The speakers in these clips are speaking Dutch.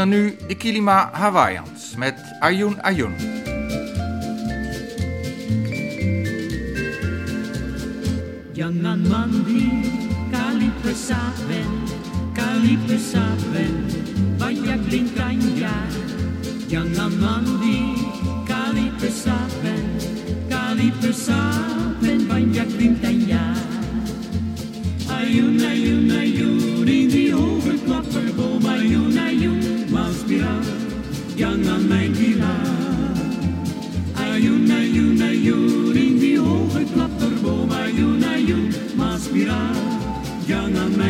dan nu de Kilima Hawaiians met Ayun Ayun. Jangan mandi kali pesapen, kali pesapen, banyak lingkanya. Jangan mandi kali pesapen, kali pesapen, banyak lingkanya. Ayun, ayun, ayun,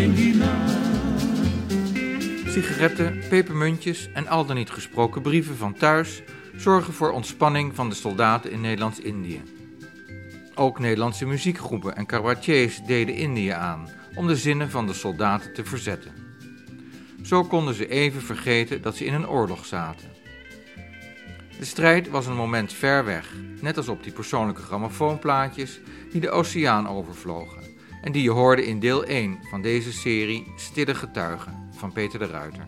in gila. Sigaretten, pepermuntjes en al dan niet gesproken brieven van thuis zorgen voor ontspanning van de soldaten in Nederlands-Indië. Ook Nederlandse muziekgroepen en cabaretiers deden Indië aan om de zinnen van de soldaten te verzetten. Zo konden ze even vergeten dat ze in een oorlog zaten. De strijd was een moment ver weg, net als op die persoonlijke grammofoonplaatjes die de oceaan overvlogen en die je hoorde in deel 1 van deze serie Stille Getuigen van Peter de Ruiter.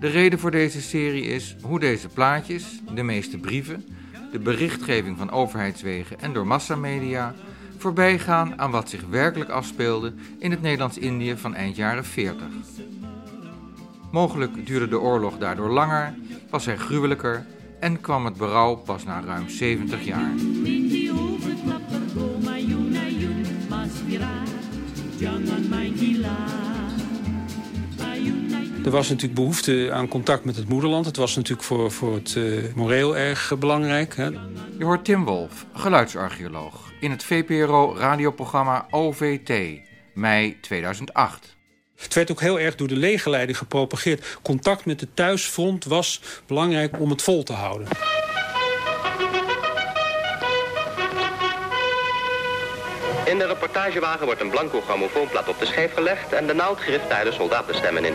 De reden voor deze serie is hoe deze plaatjes, de meeste brieven, de berichtgeving van overheidswegen en door massamedia voorbij gaan aan wat zich werkelijk afspeelde in het Nederlands-Indië van eind jaren 40. Mogelijk duurde de oorlog daardoor langer, was hij gruwelijker en kwam het berouw pas na ruim 70 jaar. Er was natuurlijk behoefte aan contact met het moederland. Het was natuurlijk voor, voor het eh, moreel erg belangrijk. Hè. Je hoort Tim Wolf, geluidsarcheoloog, in het VPRO-radioprogramma OVT, mei 2008. Het werd ook heel erg door de legerleiding gepropageerd. Contact met het thuisfront was belangrijk om het vol te houden. In de reportagewagen wordt een blanco grammofoonplaat op de schijf gelegd en de naald grift daar de soldatenstemmen in.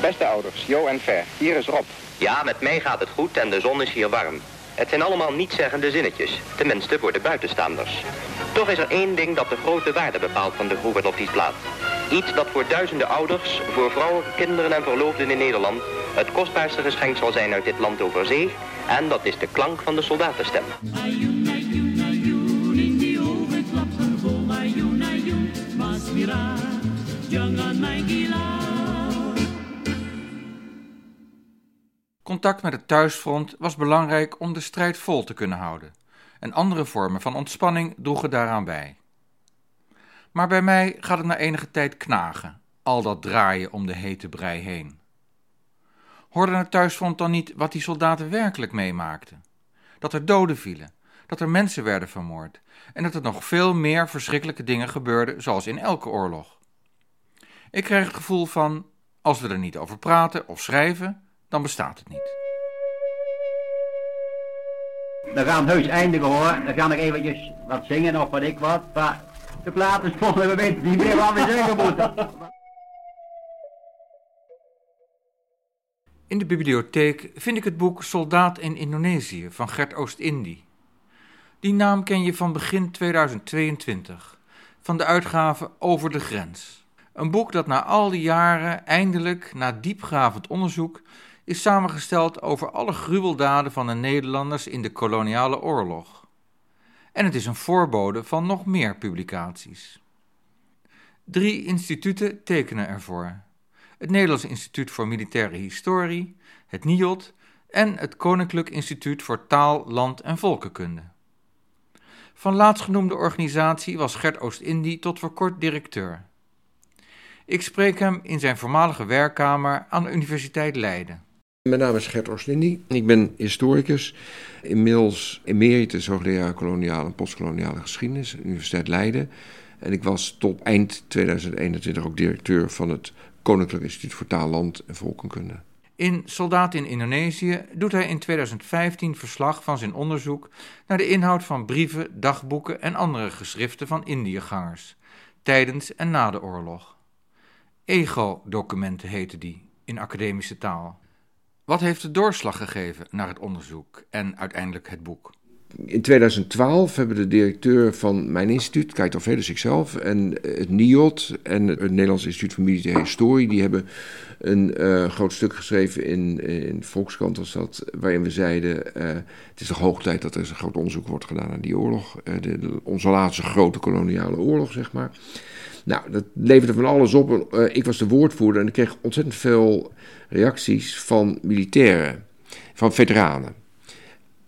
Beste ouders, Jo en Ver, hier is Rob. Ja, met mij gaat het goed en de zon is hier warm. Het zijn allemaal nietszeggende zinnetjes, tenminste voor de buitenstaanders. Toch is er één ding dat de grote waarde bepaalt van de groeven op die plaat. Iets dat voor duizenden ouders, voor vrouwen, kinderen en verloofden in Nederland het kostbaarste geschenk zal zijn uit dit land over zee. En dat is de klank van de soldatenstem. Contact met het thuisfront was belangrijk om de strijd vol te kunnen houden. En andere vormen van ontspanning droegen daaraan bij. Maar bij mij gaat het na enige tijd knagen, al dat draaien om de hete brei heen. Hoorde het thuisfront dan niet wat die soldaten werkelijk meemaakten? Dat er doden vielen, dat er mensen werden vermoord en dat er nog veel meer verschrikkelijke dingen gebeurden, zoals in elke oorlog. Ik krijg het gevoel van, als we er niet over praten of schrijven, dan bestaat het niet. We gaan het heus eindigen hoor. Dan ga ik eventjes wat zingen of wat ik wat. Maar de plaat is vol en we weten niet meer wat we zeggen moeten. In de bibliotheek vind ik het boek Soldaat in Indonesië van Gert Oost-Indie. Die naam ken je van begin 2022, van de uitgave Over de Grens. Een boek dat na al die jaren eindelijk, na diepgravend onderzoek, is samengesteld over alle gruweldaden van de Nederlanders in de koloniale oorlog. En het is een voorbode van nog meer publicaties. Drie instituten tekenen ervoor: het Nederlands Instituut voor Militaire Historie, het NIOD en het Koninklijk Instituut voor Taal, Land en Volkenkunde. Van laatstgenoemde organisatie was Gert Oost-Indie tot voor kort directeur. Ik spreek hem in zijn voormalige werkkamer aan de Universiteit Leiden. Mijn naam is Gert Oostindi. Ik ben historicus, inmiddels emeritus hoogleraar koloniale en postkoloniale geschiedenis, Universiteit Leiden. En ik was tot eind 2021 ook directeur van het Koninklijk Instituut voor Taal, Land en Volkenkunde. In Soldaat in Indonesië doet hij in 2015 verslag van zijn onderzoek naar de inhoud van brieven, dagboeken en andere geschriften van Indiëgangers, tijdens en na de oorlog. Ego-documenten heten die in academische taal. Wat heeft de doorslag gegeven naar het onderzoek en uiteindelijk het boek? in 2012 hebben de directeur van mijn instituut, Kijk Alvedus ikzelf, en het NIOT en het Nederlands Instituut voor Militaire Historie, die hebben een uh, groot stuk geschreven in, in Volkskrant was dat, waarin we zeiden, uh, het is toch hoog tijd dat er een groot onderzoek wordt gedaan naar die oorlog, de, de, onze laatste grote koloniale oorlog, zeg maar. Nou, dat leverde van alles op. ik was de woordvoerder en ik kreeg ontzettend veel reacties van militairen, van veteranen.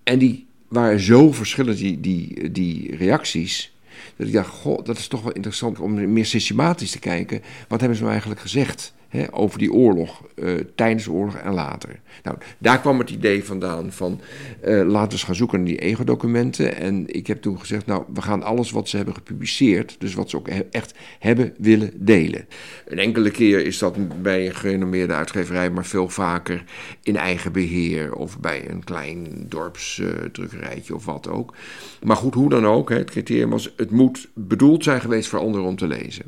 En die waren zo verschillend, die, die, die reacties. Dat ik dacht, goh, dat is toch wel interessant om meer systematisch te kijken. Wat hebben ze nou eigenlijk gezegd? Over die oorlog, uh, tijdens de oorlog en later. Nou, daar kwam het idee vandaan van uh, laten we eens gaan zoeken naar die ego-documenten. En ik heb toen gezegd, nou, we gaan alles wat ze hebben gepubliceerd, dus wat ze ook echt hebben willen delen. Een enkele keer is dat bij een gerenommeerde uitgeverij, maar veel vaker in eigen beheer of bij een klein dorpsdrukkerijtje of wat ook. Maar goed, hoe dan ook, het criterium was, het moet bedoeld zijn geweest voor anderen om te lezen.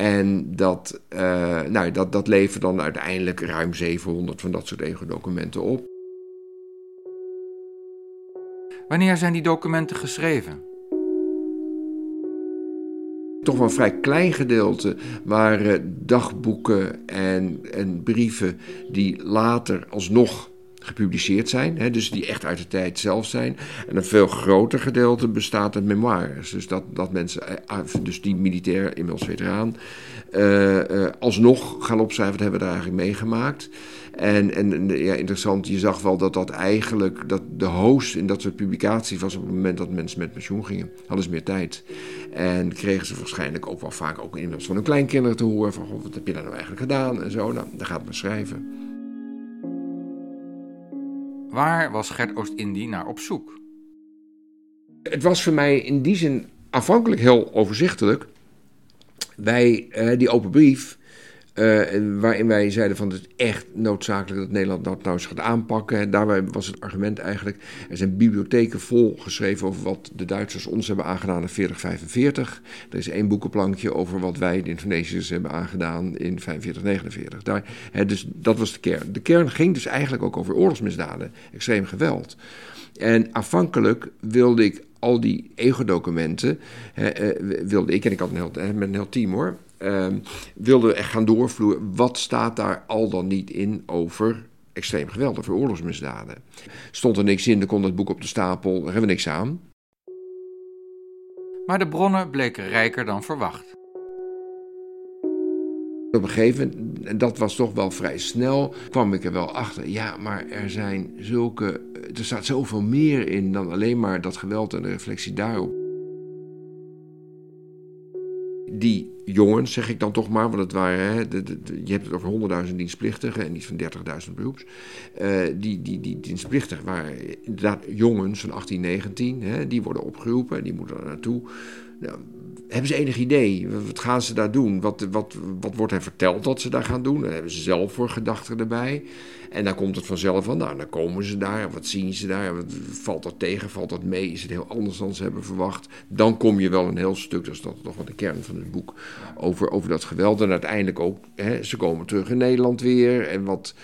En dat, uh, nou, dat, dat levert dan uiteindelijk ruim 700 van dat soort ego-documenten op. Wanneer zijn die documenten geschreven? Toch wel een vrij klein gedeelte waren dagboeken en, en brieven die later alsnog gepubliceerd zijn, hè, dus die echt uit de tijd zelf zijn. En een veel groter gedeelte bestaat uit memoires. Dus dat, dat mensen, eh, ah, dus die militair, inmiddels veteraan, uh, alsnog gaan opschrijven wat hebben we daar eigenlijk meegemaakt. En, en ja, interessant, je zag wel dat dat eigenlijk, dat de host in dat soort publicaties was op het moment dat mensen met pensioen gingen. Hadden ze meer tijd. En kregen ze waarschijnlijk ook wel vaak ook inmiddels van hun kleinkinderen te horen van, wat heb je daar nou eigenlijk gedaan en zo. Nou, daar gaat men schrijven. Waar was Gert Oost-Indie naar op zoek? Het was voor mij in die zin aanvankelijk heel overzichtelijk. Wij, uh, die open brief, uh, waarin wij zeiden van het is echt noodzakelijk dat Nederland dat nou eens gaat aanpakken. daarbij was het argument eigenlijk, er zijn bibliotheken vol geschreven over wat de Duitsers ons hebben aangedaan in 4045. Er is één boekenplankje over wat wij, de Indonesiërs, hebben aangedaan in 4549. Daar, dus dat was de kern. De kern ging dus eigenlijk ook over oorlogsmisdaden, extreem geweld. En aanvankelijk wilde ik al die ego-documenten, uh, wilde ik, en ik had een heel, met een heel team hoor, uh, wilde echt gaan doorvloeien. Wat staat daar al dan niet in over extreem geweld, over oorlogsmisdaden? Stond er niks in, dan kon dat boek op de stapel, daar hebben we niks aan. Maar de bronnen bleken rijker dan verwacht. Op een gegeven moment, en dat was toch wel vrij snel, kwam ik er wel achter. Ja, maar er zijn zulke. Er staat zoveel meer in dan alleen maar dat geweld en de reflectie daarop. Die jongens, zeg ik dan toch maar, want het waren, hè, de, je hebt het over honderdduizend dienstplichtigen en iets van 30.000 beroeps. Uh, die, die, die dienstplichtigen waren inderdaad jongens van 18, 19, hè, die worden opgeroepen, die moeten er naartoe. Hebben ze enig idee? Wat gaan ze daar doen? Wat, wat, wat wordt hen verteld dat ze daar gaan doen? Daar hebben ze zelf voor gedachten erbij. En dan komt het vanzelf van, nou, dan komen ze daar. Wat zien ze daar? Wat, valt dat tegen? Valt dat mee? Is het heel anders dan ze hebben verwacht? Dan kom je wel een heel stuk, dat is toch wel de kern van het boek, over, over dat geweld. En uiteindelijk ook, hè, ze komen terug in Nederland weer. En wat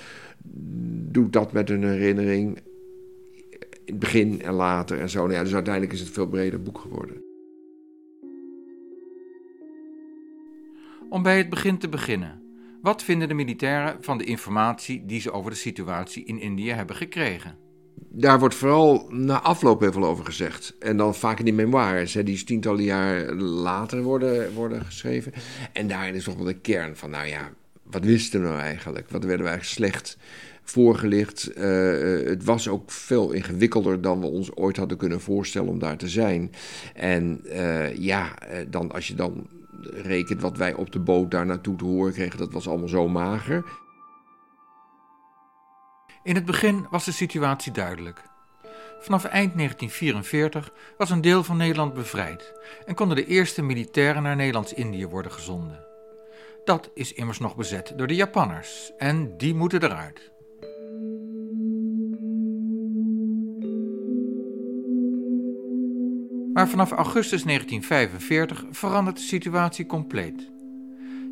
doet dat met hun herinnering? In het begin en later en zo. Nou ja, dus uiteindelijk is het een veel breder boek geworden. Om bij het begin te beginnen. Wat vinden de militairen van de informatie die ze over de situatie in Indië hebben gekregen? Daar wordt vooral na afloop heel veel over gezegd. En dan vaak in die memoires, hè, die tientallen jaar later worden, worden geschreven. En daarin is toch wel de kern van, nou ja, wat wisten we nou eigenlijk? Wat werden we eigenlijk slecht voorgelicht? Uh, het was ook veel ingewikkelder dan we ons ooit hadden kunnen voorstellen om daar te zijn. En uh, ja, dan, als je dan rekent wat wij op de boot daar naartoe te horen kregen, dat was allemaal zo mager. In het begin was de situatie duidelijk. Vanaf eind 1944 was een deel van Nederland bevrijd en konden de eerste militairen naar Nederlands-Indië worden gezonden. Dat is immers nog bezet door de Japanners en die moeten eruit. Maar vanaf augustus 1945 verandert de situatie compleet.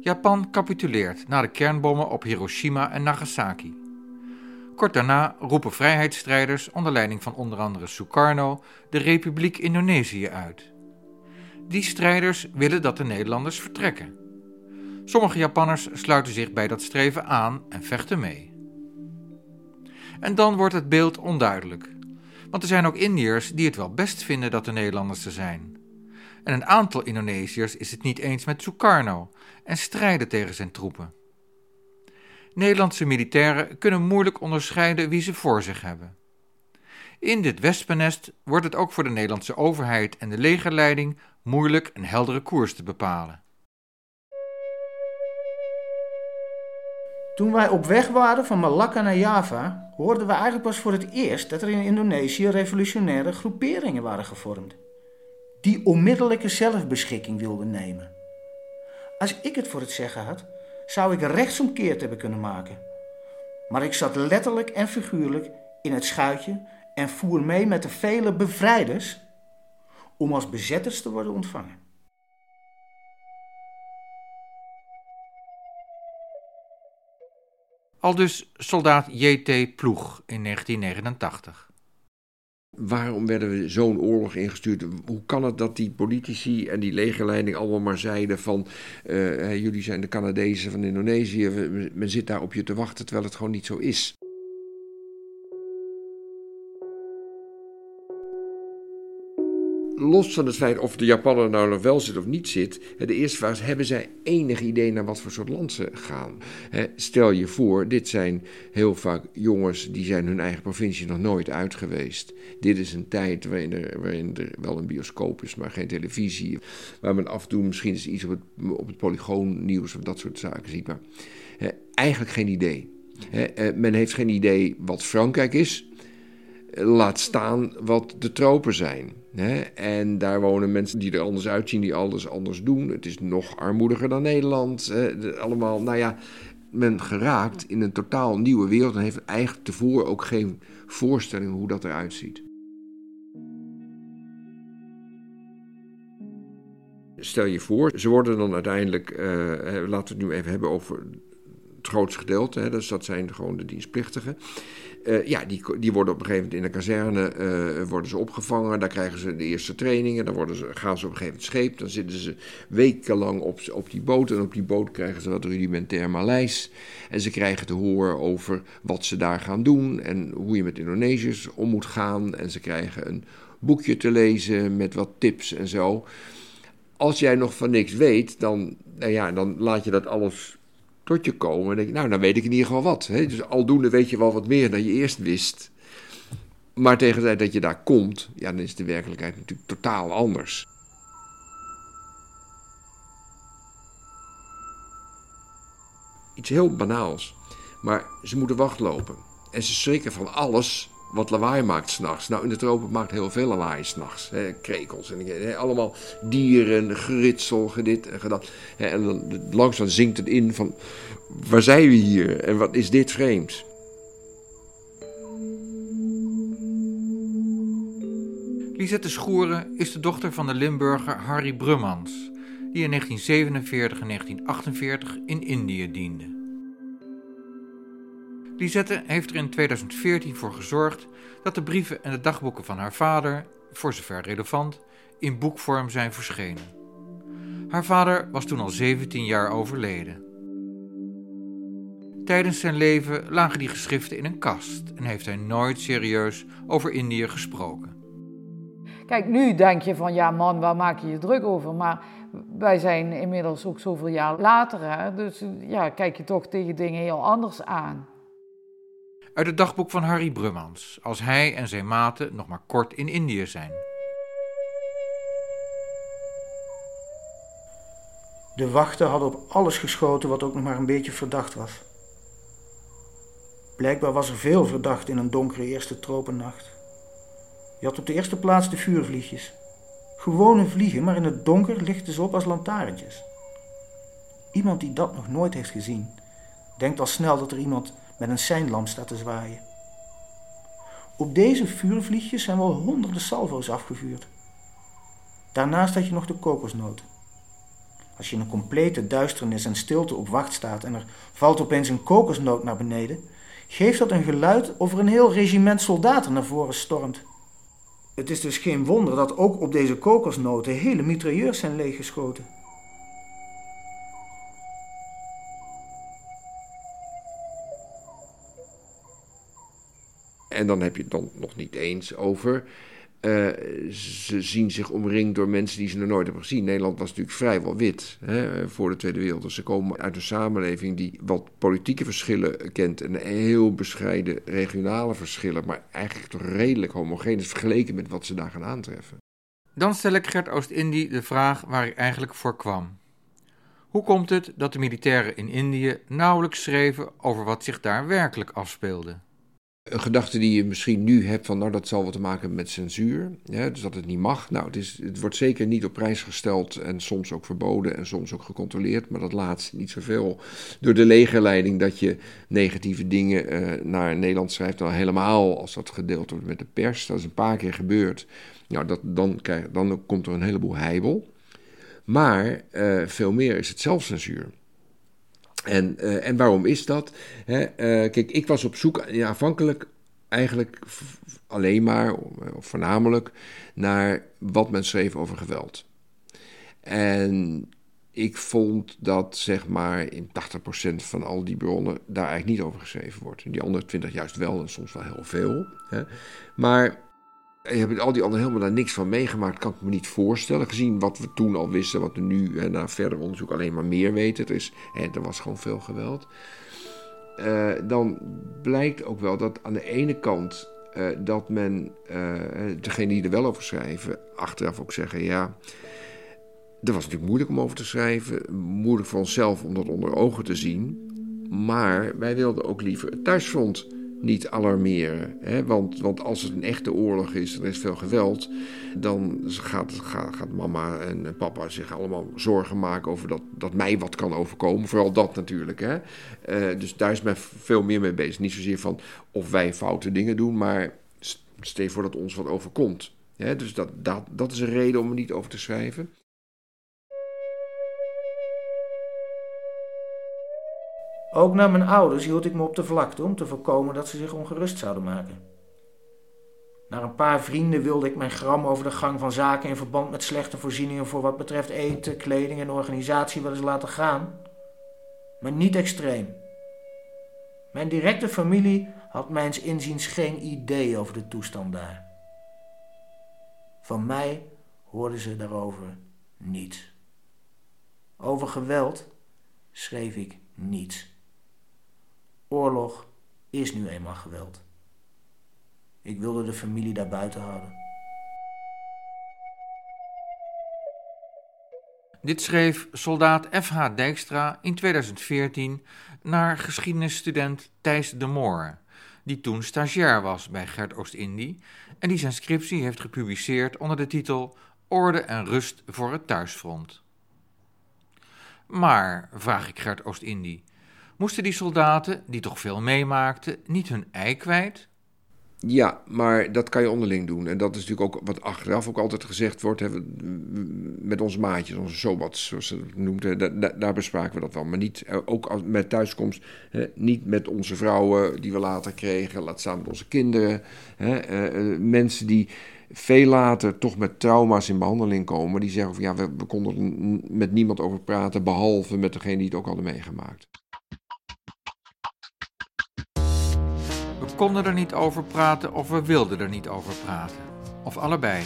Japan capituleert na de kernbommen op Hiroshima en Nagasaki. Kort daarna roepen vrijheidsstrijders onder leiding van onder andere Sukarno de Republiek Indonesië uit. Die strijders willen dat de Nederlanders vertrekken. Sommige Japanners sluiten zich bij dat streven aan en vechten mee. En dan wordt het beeld onduidelijk, want er zijn ook Indiërs die het wel best vinden dat de Nederlanders er zijn. En een aantal Indonesiërs is het niet eens met Sukarno en strijden tegen zijn troepen. Nederlandse militairen kunnen moeilijk onderscheiden wie ze voor zich hebben. In dit wespennest wordt het ook voor de Nederlandse overheid en de legerleiding moeilijk een heldere koers te bepalen. Toen wij op weg waren van Malakka naar Java, hoorden we eigenlijk pas voor het eerst dat er in Indonesië revolutionaire groeperingen waren gevormd. Die onmiddellijke zelfbeschikking wilden nemen. Als ik het voor het zeggen had, zou ik rechtsomkeerd hebben kunnen maken. Maar ik zat letterlijk en figuurlijk in het schuitje en voer mee met de vele bevrijders om als bezetters te worden ontvangen. Al dus soldaat J.T. Ploeg in 1989. Waarom werden we zo'n oorlog ingestuurd? Hoe kan het dat die politici en die legerleiding allemaal maar zeiden van... Uh, jullie zijn de Canadezen van Indonesië, men zit daar op je te wachten terwijl het gewoon niet zo is. Los van het feit of de Japaner nou nog wel zit of niet zit, de eerste vraag is: hebben zij enig idee naar wat voor soort land ze gaan? Stel je voor, dit zijn heel vaak jongens die zijn hun eigen provincie nog nooit uit geweest. Dit is een tijd waarin er, waarin er wel een bioscoop is, maar geen televisie. Waar men af en toe misschien eens iets op het, op het nieuws of dat soort zaken ziet. Maar eigenlijk geen idee. Eh, men heeft geen idee wat Frankrijk is laat staan wat de tropen zijn. Hè? En daar wonen mensen die er anders uitzien, die alles anders doen. Het is nog armoediger dan Nederland. Allemaal, nou ja, men geraakt in een totaal nieuwe wereld en heeft eigenlijk tevoren ook geen voorstelling hoe dat eruit ziet. Stel je voor, ze worden dan uiteindelijk, uh, laten we het nu even hebben over het grootste gedeelte, hè, dus dat zijn gewoon de dienstplichtigen. Uh, ja, die, die worden op een gegeven moment in de kazerne uh, worden ze opgevangen. Daar krijgen ze de eerste trainingen. Dan worden ze, gaan ze op een gegeven moment scheep. Dan zitten ze wekenlang op, op die boot. En op die boot krijgen ze wat rudimentair Maleis. En ze krijgen te horen over wat ze daar gaan doen. En hoe je met Indonesiërs om moet gaan. En ze krijgen een boekje te lezen met wat tips en zo. Als jij nog van niks weet, dan, nou ja, dan laat je dat alles tot je komen. En denk je, nou, dan weet ik in ieder geval wat. Hè? Dus aldoende weet je wel wat meer dan je eerst wist. Maar tegen de tijd dat je daar komt, ja, dan is de werkelijkheid natuurlijk totaal anders. Iets heel banaals. Maar ze moeten wachtlopen. En ze schrikken van alles wat lawaai maakt s'nachts. Nou, in de tropen maakt heel veel lawaai s'nachts. Krekels en allemaal dieren, geritsel, gedit en gedat. En dan, langzaam zinkt het in van, waar zijn we hier en wat is dit vreemd? Lisette Schoeren is de dochter van de Limburger Harry Brummans, die in 1947 en 1948 in Indië diende. Lisette heeft er in 2014 voor gezorgd dat de brieven en de dagboeken van haar vader, voor zover relevant, in boekvorm zijn verschenen. Haar vader was toen al 17 jaar overleden. Tijdens zijn leven lagen die geschriften in een kast en heeft hij nooit serieus over Indië gesproken. Kijk, nu denk je van ja man, waar maak je je druk over? Maar wij zijn inmiddels ook zoveel jaar later, hè? dus ja, kijk je toch tegen dingen heel anders aan uit het dagboek van Harry Brummans, als hij en zijn maten nog maar kort in Indië zijn. De wachten hadden op alles geschoten wat ook nog maar een beetje verdacht was. Blijkbaar was er veel verdacht in een donkere eerste tropennacht. Je had op de eerste plaats de vuurvliegjes. Gewone vliegen, maar in het donker lichten ze op als lantaarntjes. Iemand die dat nog nooit heeft gezien, denkt al snel dat er iemand met een seinlamp staat te zwaaien. Op deze vuurvliegjes zijn wel honderden salvo's afgevuurd. Daarnaast had je nog de kokosnoten. Als je in een complete duisternis en stilte op wacht staat en er valt opeens een kokosnoot naar beneden, geeft dat een geluid of er een heel regiment soldaten naar voren stormt. Het is dus geen wonder dat ook op deze kokosnoten hele mitrailleurs zijn leeggeschoten. En dan heb je het dan nog niet eens over. Uh, ze zien zich omringd door mensen die ze nog nooit hebben gezien. Nederland was natuurlijk vrijwel wit hè, voor de Tweede Wereldoorlog. Ze komen uit een samenleving die wat politieke verschillen kent. En heel bescheiden regionale verschillen. Maar eigenlijk toch redelijk homogeen is vergeleken met wat ze daar gaan aantreffen. Dan stel ik Gert Oost-Indie de vraag waar ik eigenlijk voor kwam. Hoe komt het dat de militairen in Indië nauwelijks schreven over wat zich daar werkelijk afspeelde? Een gedachte die je misschien nu hebt van, nou dat zal wat te maken met censuur, ja, dus dat het niet mag. Nou, het, is, het wordt zeker niet op prijs gesteld en soms ook verboden en soms ook gecontroleerd, maar dat laatst niet zoveel. Door de legerleiding dat je negatieve dingen uh, naar Nederland schrijft, dan helemaal als dat gedeeld wordt met de pers, dat is een paar keer gebeurd. Nou, dat, dan, dan komt er een heleboel heibel. Maar uh, veel meer is het zelfcensuur. En, uh, en waarom is dat? Hè, uh, kijk, ik was op zoek ja, afhankelijk eigenlijk alleen maar, of voornamelijk, naar wat men schreef over geweld. En ik vond dat zeg maar in 80% van al die bronnen daar eigenlijk niet over geschreven wordt. Die andere 20 juist wel en soms wel heel veel. Hè. Maar je hebt al die anderen helemaal daar niks van meegemaakt, kan ik me niet voorstellen. Gezien wat we toen al wisten, wat we nu hè, na verder onderzoek alleen maar meer weten. Er, is, er was gewoon veel geweld. Uh, dan blijkt ook wel dat aan de ene kant uh, dat men, uh, degene die er wel over schrijven, achteraf ook zeggen: ja. Dat was natuurlijk moeilijk om over te schrijven. Moeilijk voor onszelf om dat onder ogen te zien. Maar wij wilden ook liever het thuisfront niet alarmeren. Hè? Want, want als het een echte oorlog is, er is veel geweld, dan gaat, gaat, gaat, mama en papa zich allemaal zorgen maken over dat, dat mij wat kan overkomen. Vooral dat natuurlijk. Hè? Uh, dus daar is men veel meer mee bezig. Niet zozeer van of wij foute dingen doen, maar stel voor dat ons wat overkomt. Hè? Dus dat, dat, dat is een reden om er niet over te schrijven. Ook naar mijn ouders hield ik me op de vlakte om te voorkomen dat ze zich ongerust zouden maken. Naar een paar vrienden wilde ik mijn gram over de gang van zaken in verband met slechte voorzieningen voor wat betreft eten, kleding en organisatie wel eens laten gaan, maar niet extreem. Mijn directe familie had mijns inziens geen idee over de toestand daar. Van mij hoorden ze daarover niets. Over geweld schreef ik niets. Oorlog is nu eenmaal geweld. Ik wilde de familie daar buiten houden. Dit schreef soldaat F.H. Dijkstra in 2014 naar geschiedenisstudent Thijs de Moor, die toen stagiair was bij Gert Oost-Indie en die zijn scriptie heeft gepubliceerd onder de titel Orde en rust voor het thuisfront. Maar, vraag ik Gert Oost-Indie, Moesten die soldaten, die toch veel meemaakten, niet hun ei kwijt? Ja, maar dat kan je onderling doen. En dat is natuurlijk ook wat achteraf ook altijd gezegd wordt. Hè, met onze maatjes, onze sobats, zoals ze het noemt. Daar, bespraken we dat wel. Maar niet, eh, ook met thuiskomst, hè, niet met onze vrouwen die we later kregen. Laat staan met onze kinderen. Hè, uh, mensen die veel later toch met trauma's in behandeling komen. Die zeggen van ja, we, we konden er met niemand over praten. Behalve met degene die het ook hadden meegemaakt. Konden er niet over praten of we wilden er niet over praten. Of allebei.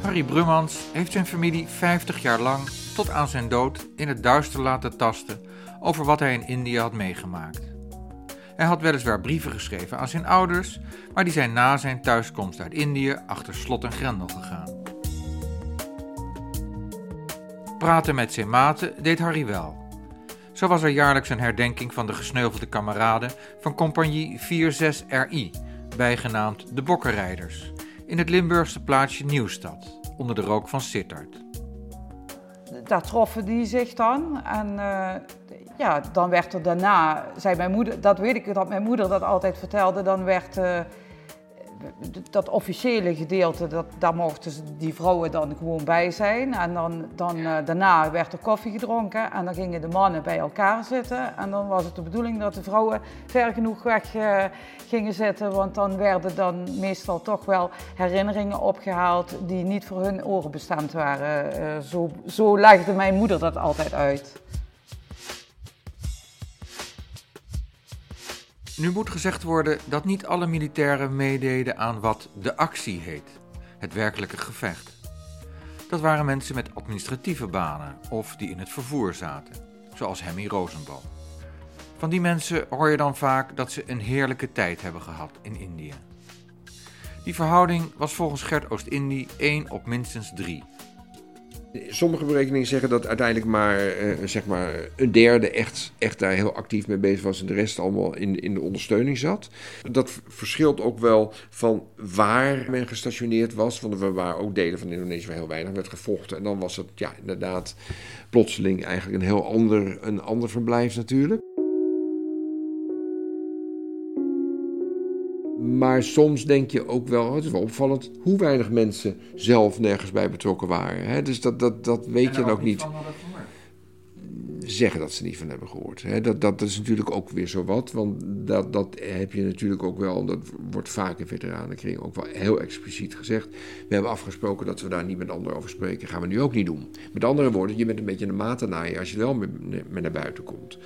Harry Brummans heeft zijn familie 50 jaar lang tot aan zijn dood in het duister laten tasten over wat hij in India had meegemaakt. Hij had weliswaar brieven geschreven aan zijn ouders, maar die zijn na zijn thuiskomst uit Indië achter slot en grendel gegaan. Praten met zijn maten deed Harry wel. Zo was er jaarlijks een herdenking van de gesneuvelde kameraden van compagnie 46RI, bijgenaamd de Bokkenrijders, in het Limburgse plaatsje Nieuwstad, onder de rook van Sittard. Daar troffen die zich dan en uh, ja, dan werd er daarna, zei mijn moeder, dat weet ik dat mijn moeder dat altijd vertelde, dan werd, uh, dat officiële gedeelte, dat, daar mochten die vrouwen dan gewoon bij zijn. En dan, dan, uh, daarna werd er koffie gedronken en dan gingen de mannen bij elkaar zitten. En dan was het de bedoeling dat de vrouwen ver genoeg weg uh, gingen zitten, want dan werden dan meestal toch wel herinneringen opgehaald die niet voor hun oren bestemd waren. Uh, zo, zo legde mijn moeder dat altijd uit. Nu moet gezegd worden dat niet alle militairen meededen aan wat de actie heet, het werkelijke gevecht. Dat waren mensen met administratieve banen of die in het vervoer zaten, zoals Hemmy Rosenbal. Van die mensen hoor je dan vaak dat ze een heerlijke tijd hebben gehad in Indië. Die verhouding was volgens Gert Oost-Indie 1 op minstens 3. Sommige berekeningen zeggen dat uiteindelijk maar, uh, zeg maar een derde echt, echt daar heel actief mee bezig was en de rest allemaal in, in de ondersteuning zat. Dat verschilt ook wel van waar men gestationeerd was, want er waren ook delen van Indonesië waar heel weinig werd gevochten. En dan was het ja, inderdaad plotseling eigenlijk een heel ander, een ander verblijf natuurlijk. Maar soms denk je ook wel, het is wel opvallend, hoe weinig mensen zelf nergens bij betrokken waren. Hè? Dus dat, dat, dat weet je dan ook niet. Zeggen dat ze niet van hebben gehoord. Dat, dat, is natuurlijk ook weer zo wat. Want dat, dat heb je natuurlijk ook wel, dat wordt vaak in veteranenkring ook wel heel expliciet gezegd. We hebben afgesproken dat we daar niet met anderen over spreken. Gaan we nu ook niet doen. Met andere woorden, je bent een beetje een matenaaier als je wel met, met naar buiten komt.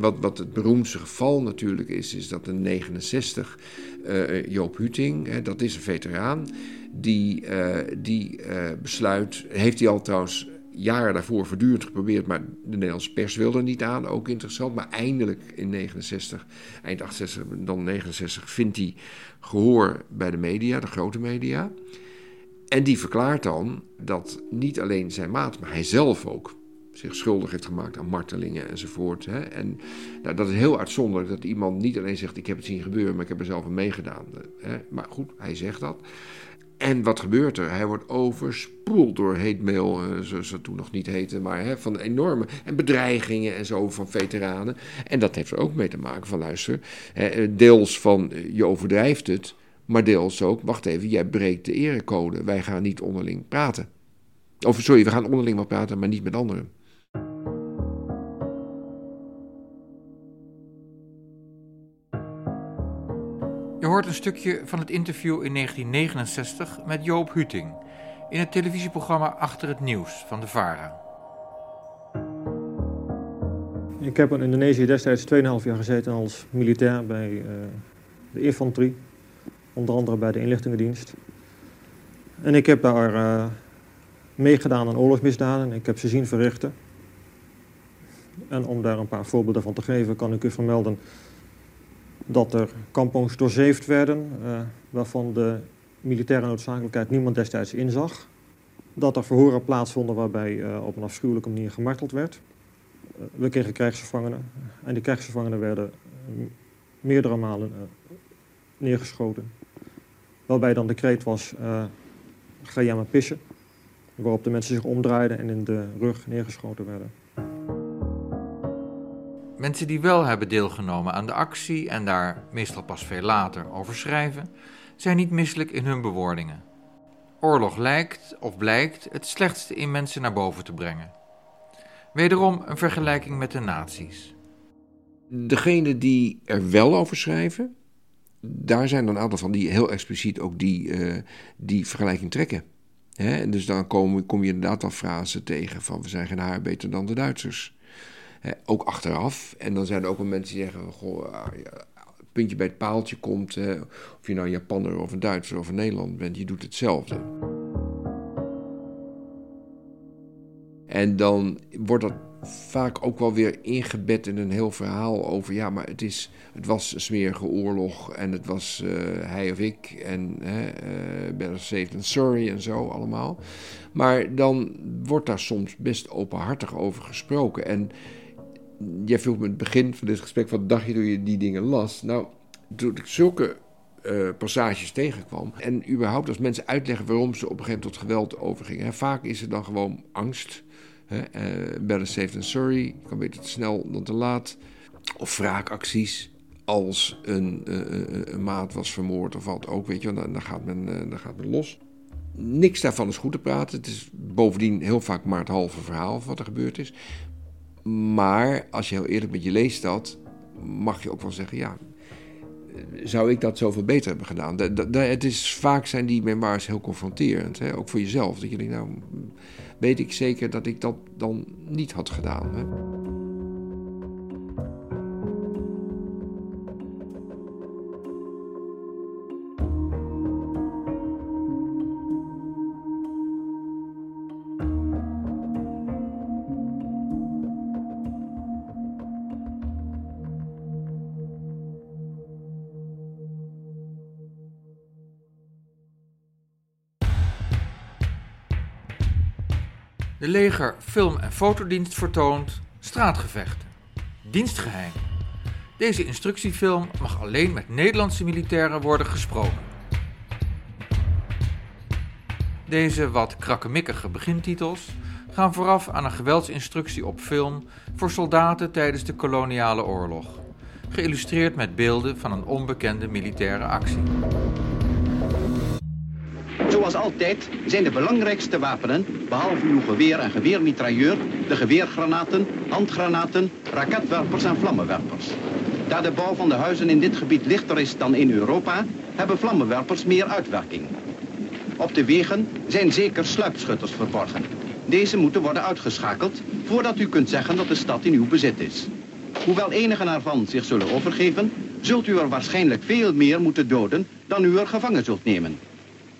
Wat, wat het beroemdste geval natuurlijk is, is dat in 69 uh, Joop Huting, dat is een veteraan, die, uh, die uh, besluit, heeft hij al trouwens jaren daarvoor voortdurend geprobeerd, maar de Nederlandse pers wilde er niet aan, ook interessant. Maar eindelijk in 69, eind 68, dan 69, vindt hij gehoor bij de media, de grote media. En die verklaart dan dat niet alleen zijn maat, maar hij zelf ook zich schuldig heeft gemaakt aan martelingen enzovoort. Hè. En nou, dat is heel uitzonderlijk dat iemand niet alleen zegt: Ik heb het zien gebeuren, maar ik heb er zelf aan meegedaan. Hè. Maar goed, hij zegt dat. En wat gebeurt er? Hij wordt overspoeld door hate mail, eh, zoals het toen nog niet heette, maar hè, van enorme en bedreigingen en zo van veteranen. En dat heeft er ook mee te maken van luister, hè, deels van je overdrijft het, maar deels ook, wacht even, jij breekt de erecode. Wij gaan niet onderling praten. Of sorry, we gaan onderling wel praten, maar niet met anderen. Hoort een stukje van het interview in 1969 met Joop Huting in het televisieprogramma Achter het Nieuws van de VARA. Ik heb in Indonesië destijds 2,5 jaar gezeten als militair bij uh, de infanterie, onder andere bij de inlichtingendienst. En ik heb daar uh, meegedaan aan oorlogsmisdaden, ik heb ze zien verrichten. En om daar een paar voorbeelden van te geven, kan ik u vermelden dat er kampongs doorzeefd werden, uh, waarvan de militaire noodzakelijkheid niemand destijds inzag. Dat er verhoren plaatsvonden waarbij uh, op een afschuwelijke manier gemarteld werd. Uh, we kregen krijgsgevangenen en die krijgsgevangenen werden meerdere malen neergeschoten. Waarbij dan de kreet was, ga jij maar pissen. Waarop de mensen zich omdraaiden en in de rug neergeschoten werden. Mensen die wel hebben deelgenomen aan de actie en daar meestal pas veel later over schrijven, zijn niet misselijk in hun bewoordingen. Oorlog lijkt of blijkt het slechtste in mensen naar boven te brengen. Wederom een vergelijking met de nazi's. Degene die er wel over schrijven, daar zijn er een aantal van die heel expliciet ook die, uh, die vergelijking trekken. Dus dan kom, kom je inderdaad al frasen tegen van we zijn geen haar beter dan de Duitsers ook achteraf. En dan zijn er ook wel mensen die zeggen: Goh, ah, puntje bij het paaltje komt. of je nou een Japanner of een Duitser of een Nederlander bent, je doet hetzelfde. En dan wordt dat vaak ook wel weer ingebed in een heel verhaal over... ja, maar het, is, het was een smerige oorlog en het was uh, hij of ik... en uh, better safe sorry en zo allemaal. Maar dan wordt daar soms best openhartig over gesproken. En jij vroeg me in het begin van dit gesprek, wat dacht je toen je die dingen las? Nou, toen ik zulke uh, passages tegenkwam. En überhaupt als mensen uitleggen waarom ze op een gegeven moment tot geweld overgingen. Hè, vaak is het dan gewoon angst. Hè, uh, better safe than sorry. Kan beter te snel dan te laat. Of wraakacties. als een, uh, een, maat was vermoord of wat ook, weet je, dan, dan, gaat men, dan gaat los. Niks daarvan is goed te praten. Het is bovendien heel vaak maar het halve verhaal van wat er gebeurd is. Maar als je heel eerlijk met je leest dat, mag je ook wel zeggen, ja, zou ik dat zoveel beter hebben gedaan? het is, vaak zijn die memoirs heel confronterend, hè? ook voor jezelf. Dat je denkt, nou, weet ik zeker dat ik dat dan niet had gedaan. Hè? Leger film- en fotodienst vertoont straatgevechten. Dienstgeheim. Deze instructiefilm mag alleen met Nederlandse militairen worden gesproken. Deze wat krakkemikkige begintitels gaan vooraf aan een geweldsinstructie op film voor soldaten tijdens de koloniale oorlog, geïllustreerd met beelden van een onbekende militaire actie. Zoals altijd zijn de belangrijkste wapenen, behalve uw geweer en geweermitrailleur, de geweergranaten, handgranaten, raketwerpers en vlammenwerpers. Daar de bouw van de huizen in dit gebied lichter is dan in Europa, hebben vlammenwerpers meer uitwerking. Op de wegen zijn zeker sluipschutters verborgen. Deze moeten worden uitgeschakeld voordat u kunt zeggen dat de stad in uw bezit is. Hoewel enigen ervan zich zullen overgeven, zult u er waarschijnlijk veel meer moeten doden dan u er gevangen zult nemen.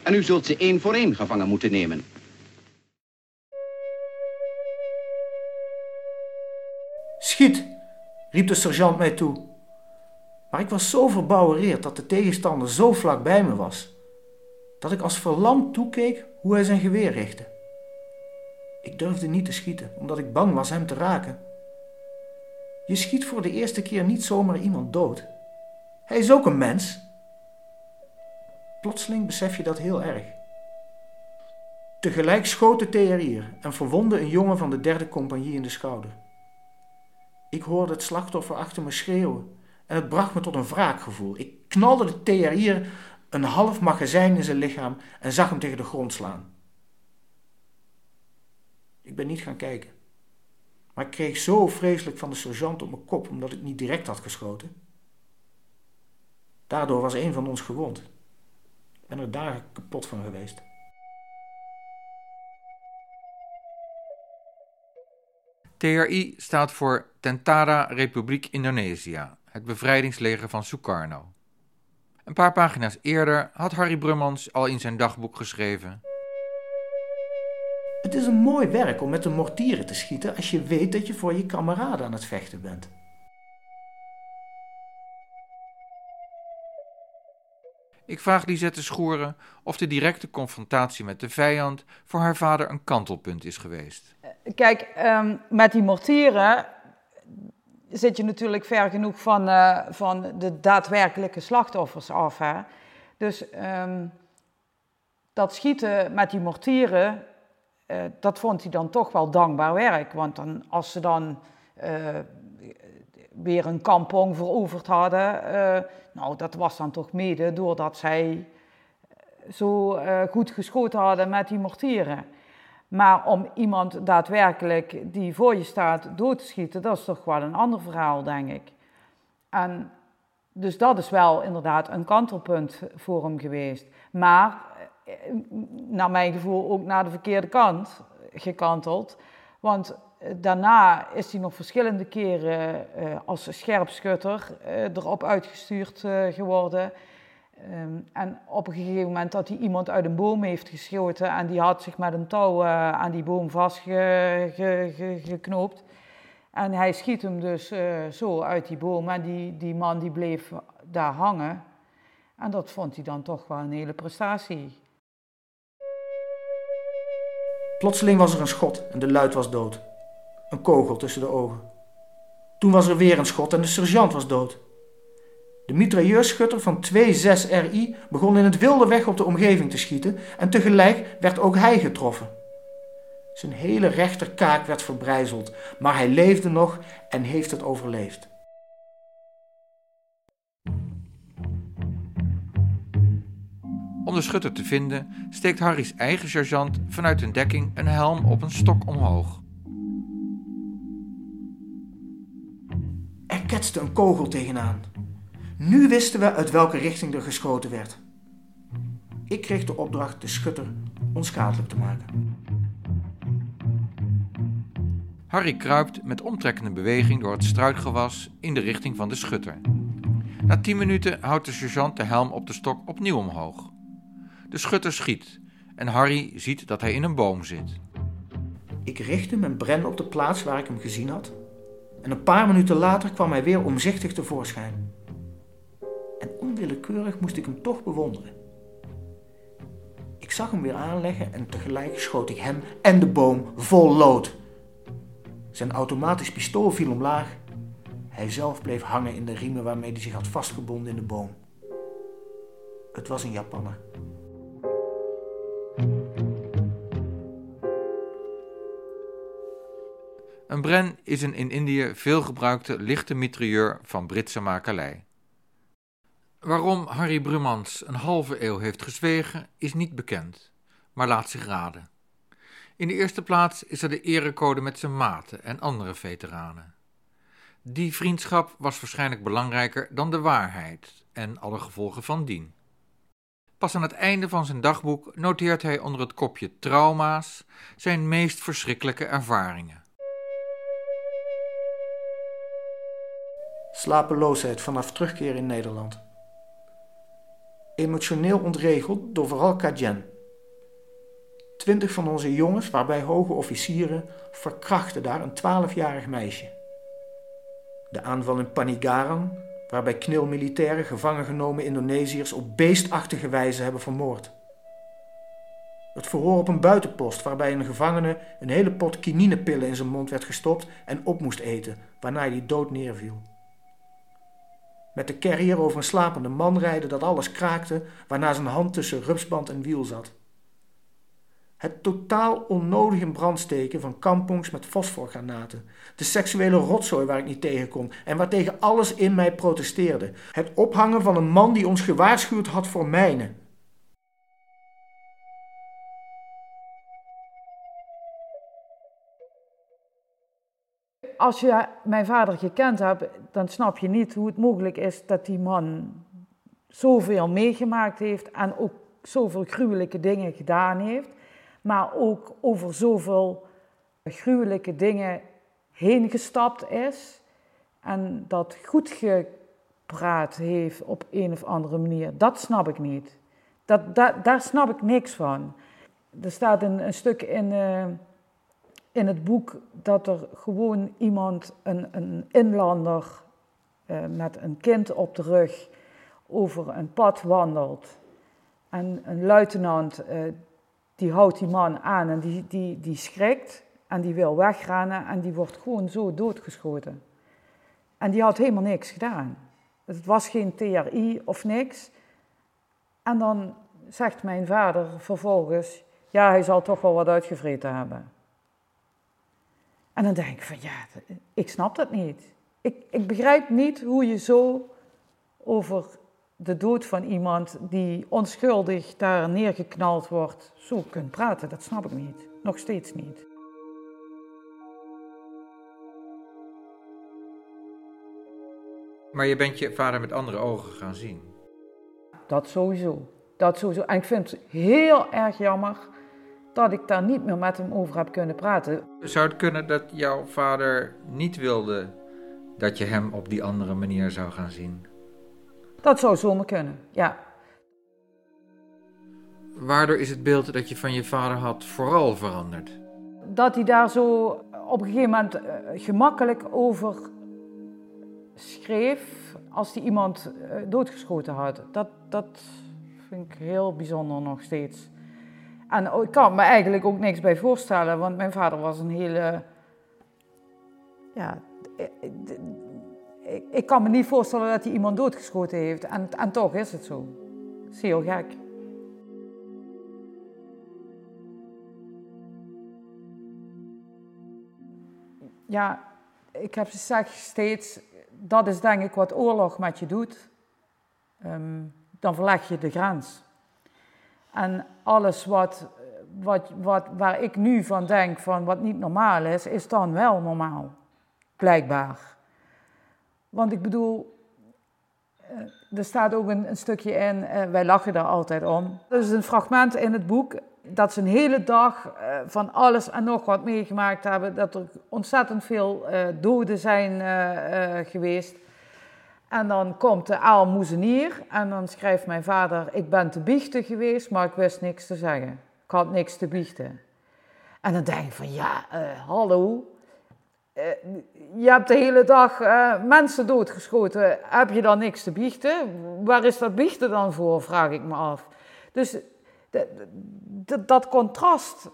En u zult ze één voor één gevangen moeten nemen. Schiet, riep de sergeant mij toe. Maar ik was zo verbouwereerd dat de tegenstander zo vlak bij me was, dat ik als verlamd toekeek hoe hij zijn geweer richtte. Ik durfde niet te schieten, omdat ik bang was hem te raken. Je schiet voor de eerste keer niet zomaar iemand dood. Hij is ook een mens Plotseling besef je dat heel erg. Tegelijk schoot de TRI'er en verwondde een jongen van de derde compagnie in de schouder. Ik hoorde het slachtoffer achter me schreeuwen en het bracht me tot een wraakgevoel. Ik knalde de TRI'er een half magazijn in zijn lichaam en zag hem tegen de grond slaan. Ik ben niet gaan kijken, maar ik kreeg zo vreselijk van de sergeant op mijn kop omdat ik niet direct had geschoten. Daardoor was een van ons gewond ben er dagen kapot van geweest. TRI staat voor Tentara Republiek Indonesia, het bevrijdingsleger van Sukarno. Een paar pagina's eerder had Harry Brummans al in zijn dagboek geschreven. Het is een mooi werk om met een mortieren te schieten als je weet dat je voor je kameraden aan het vechten bent. Ik vraag Lisette Schoeren of de directe confrontatie met de vijand voor haar vader een kantelpunt is geweest. Kijk, ehm, met die mortieren zit je natuurlijk ver genoeg van, uh, van de daadwerkelijke slachtoffers af. Hè? Dus um, dat schieten met die mortieren, uh, dat vond hij dan toch wel dankbaar werk. Want dan, als ze dan uh, weer een kampong veroverd hadden. Uh, nou, dat was dan toch mede doordat zij zo uh, goed geschoten hadden met die mortieren. Maar om iemand daadwerkelijk die voor je staat dood te schieten, dat is toch wel een ander verhaal, denk ik. En dus dat is wel inderdaad een kantelpunt voor hem geweest. Maar, eh, naar mijn gevoel, ook naar de verkeerde kant gekanteld. Want daarna is hij nog verschillende keren uh, als scherpschutter uh, erop uitgestuurd uh, geworden. Um, en op een gegeven moment dat hij iemand uit een boom heeft geschoten en die had zich met een touw aan die boom vastgeknoopt. En hij schiet hem dus zo uit die boom en die, die man die bleef daar hangen. En dat vond hij dan toch wel een hele prestatie. Plotseling was er een schot en de luid was dood. Een kogel tussen de ogen. Toen was er weer een schot en de sergeant was dood. De mitrailleurschutter van 2-6 RI begon in het wilde weg op de omgeving te schieten en tegelijk werd ook hij getroffen. Zijn hele rechterkaak werd verbrijzeld, maar hij leefde nog en heeft het overleefd. Om de schutter te vinden steekt Harry's eigen sergeant vanuit een dekking een helm op een stok omhoog. Er ketste een kogel tegenaan. Nu wisten we uit welke richting er geschoten werd. Ik kreeg de opdracht de schutter onschadelijk te maken. Harry kruipt met omtrekkende beweging door het struikgewas in de richting van de schutter. Na tien minuten houdt de sergeant de helm op de stok opnieuw omhoog. De schutter schiet en Harry ziet dat hij in een boom zit. Ik richtte mijn bren op de plaats waar ik hem gezien had. En een paar minuten later kwam hij weer omzichtig tevoorschijn. En onwillekeurig moest ik hem toch bewonderen. Ik zag hem weer aanleggen en tegelijk schoot ik hem en de boom vol lood. Zijn automatisch pistool viel omlaag. Hij zelf bleef hangen in de riemen waarmee hij zich had vastgebonden in de boom. Het was een Japanner. Een Bren is een in Indië veelgebruikte lichte mitrailleur van Britse makelij. Waarom Harry Brumans een halve eeuw heeft gezwegen is niet bekend, maar laat zich raden. In de eerste plaats is er de erecode met zijn maten en andere veteranen. Die vriendschap was waarschijnlijk belangrijker dan de waarheid en alle gevolgen van dien. Pas aan het einde van zijn dagboek noteert hij onder het kopje trauma's zijn meest verschrikkelijke ervaringen. Slapeloosheid vanaf terugkeer in Nederland. Emotioneel ontregeld door vooral Kajen. Twintig van onze jongens, waarbij hoge officieren, verkrachten daar een twaalfjarig meisje. De aanval in Panigaran, waarbij knilmilitairen gevangen genomen Indonesiërs op beestachtige wijze hebben vermoord. Het verhoor op een buitenpost waarbij een gevangene een hele pot kininepillen in zijn mond werd gestopt en op moest eten, waarna hij dood neerviel. Met de carrier over een slapende man rijden dat alles kraakte, waarna zijn hand tussen rupsband en wiel zat. Het totaal onnodig in brand steken van kampongs met fosforgranaten. De seksuele rotzooi waar ik niet tegen kon en waartegen alles in mij protesteerde. Het ophangen van een man die ons gewaarschuwd had voor mijnen. Als je mijn vader gekend hebt, dan snap je niet hoe het mogelijk is dat die man zoveel meegemaakt heeft en ook zoveel gruwelijke dingen gedaan heeft maar ook over zoveel gruwelijke dingen heen gestapt is en dat goed gepraat heeft op een of andere manier. Dat snap ik niet. Dat, daar snap ik niks van. Er staat een, stuk in, uh, in het boek dat er gewoon iemand, een, een inlander uh, met een kind op de rug, over een pad wandelt. En een luitenant uh, die houdt die man aan en die, die, die schrikt en die wil wegrennen en die wordt gewoon zo doodgeschoten. En die had helemaal niks gedaan. Het was geen TRI of niks. En dan zegt mijn vader vervolgens, ja, hij zal toch wel wat uitgevreten hebben. En dan denk ik van, ja, ik snap dat niet. Ik, ik begrijp niet hoe je zo over de dood van iemand die onschuldig daar neergeknald wordt, zo kunt praten. Dat snap ik niet. Nog steeds niet. Maar je bent je vader met andere ogen gaan zien. Dat sowieso. Dat sowieso. En ik vind het heel erg jammer dat ik daar niet meer met hem over heb kunnen praten. Zou het kunnen dat jouw vader niet wilde dat je hem op die andere manier zou gaan zien? Dat zou zomaar kunnen, ja. Waardoor is het beeld dat je van je vader had vooral veranderd? Dat hij daar zo op een gegeven moment uh, gemakkelijk over schreef als hij iemand uh, doodgeschoten had. Dat, dat vind ik heel bijzonder nog steeds. En ik kan me eigenlijk ook niks bij voorstellen, want mijn vader was een hele. Ja, ik, ik, kan me niet voorstellen dat hij iemand doodgeschoten heeft. En, en toch is het zo. Dat is heel gek. Ja, ik heb gezegd steeds, dat is denk ik wat oorlog met je doet. Um, dan verleg je de grens. En alles wat, wat, wat, waar ik nu van denk, van wat niet normaal is, is dan wel normaal. Blijkbaar. Want ik bedoel, eh, er staat ook een, een stukje in, uh, wij lachen daar altijd om. Er is een fragment in het boek dat ze een hele dag uh, van alles en nog wat meegemaakt hebben. Dat er ontzettend veel doden zijn geweest. En dan komt de aalmoezenier en dan schrijft mijn vader: Ik ben te biechten geweest, maar ik wist niks te zeggen. Ik had niks te biechten. En dan denk ik van ja, hallo, uh, je hebt de hele dag uh, mensen doodgeschoten. Heb je dan niks te biechten? Waar is dat biechten dan voor, vraag ik me af. Dus dat contrast,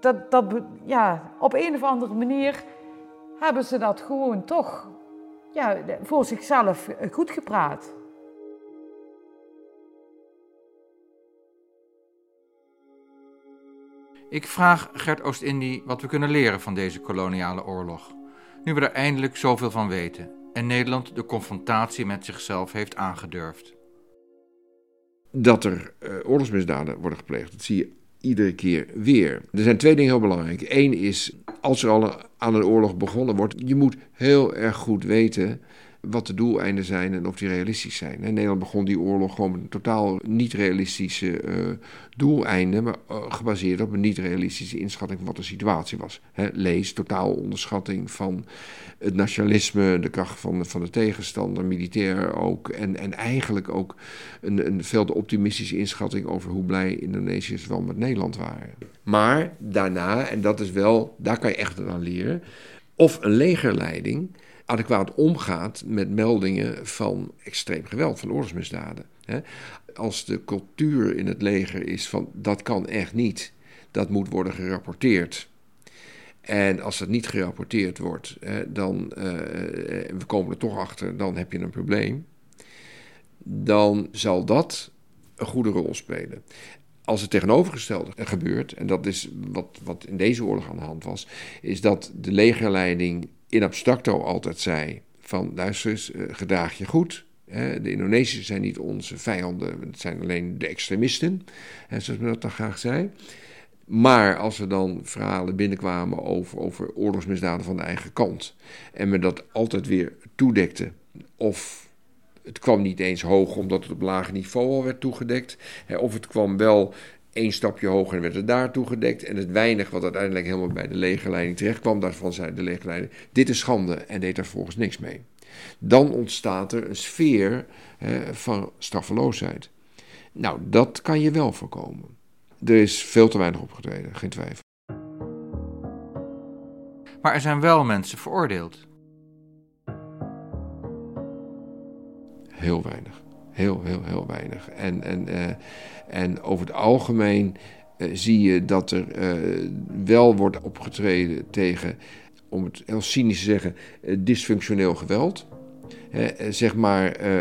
dat, dat, ja, op een of andere manier hebben ze dat gewoon toch ja, voor zichzelf goed gepraat. Ik vraag Gert Oost-Indie wat we kunnen leren van deze koloniale oorlog. Nu we er eindelijk zoveel van weten en Nederland de confrontatie met zichzelf heeft aangedurfd. Dat er uh, oorlogsmisdaden worden gepleegd, dat zie je iedere keer weer. Er zijn twee dingen heel belangrijk. Eén is, als er al aan een oorlog begonnen wordt, je moet heel erg goed weten wat de doeleinden zijn en of die realistisch zijn. In Nederland begon die oorlog gewoon met een totaal niet realistische uh, doeleinden, maar uh, gebaseerd op een niet realistische inschatting van wat de situatie was. Lees totaal onderschatting van het nationalisme, de kracht van, van de tegenstander, militair ook, en, en eigenlijk ook een, een veel te optimistische inschatting over hoe blij Indonesiërs wel met Nederland waren. Maar daarna, en dat is wel, daar kan je echt aan leren, of een legerleiding adequaat omgaat met meldingen van extreem geweld, van oorlogsmisdaden. Als de cultuur in het leger is van dat kan echt niet, dat moet worden gerapporteerd. En als dat niet gerapporteerd wordt, dan, uh, we komen er toch achter, dan heb je een probleem. Dan zal dat een goede rol spelen. Als het tegenovergestelde gebeurt, en dat is wat, wat in deze oorlog aan de hand was, is dat de legerleiding in abstracto altijd zei: van luister eens, uh, gedraag je goed. De Indonesiërs zijn niet onze vijanden, het zijn alleen de extremisten, zoals men dat dan graag zei. Maar als er dan verhalen binnenkwamen over, over oorlogsmisdaden van de eigen kant en men dat altijd weer toedekte, of het kwam niet eens hoog omdat het op lager niveau al werd toegedekt, of het kwam wel één stapje hoger en werd het daar toegedekt. En het weinig wat uiteindelijk helemaal bij de legerleiding terecht kwam, daarvan zei de legerleiding: dit is schande en deed daar volgens niks mee. Dan ontstaat er een sfeer hè, van straffeloosheid. Nou, dat kan je wel voorkomen. Er is veel te weinig opgetreden, geen twijfel. Maar er zijn wel mensen veroordeeld. Heel weinig. Heel, heel, heel weinig. En, en, uh, en over het algemeen uh, zie je dat er uh, wel wordt opgetreden tegen, om het heel cynisch te zeggen, dysfunctioneel geweld. He, zeg maar uh,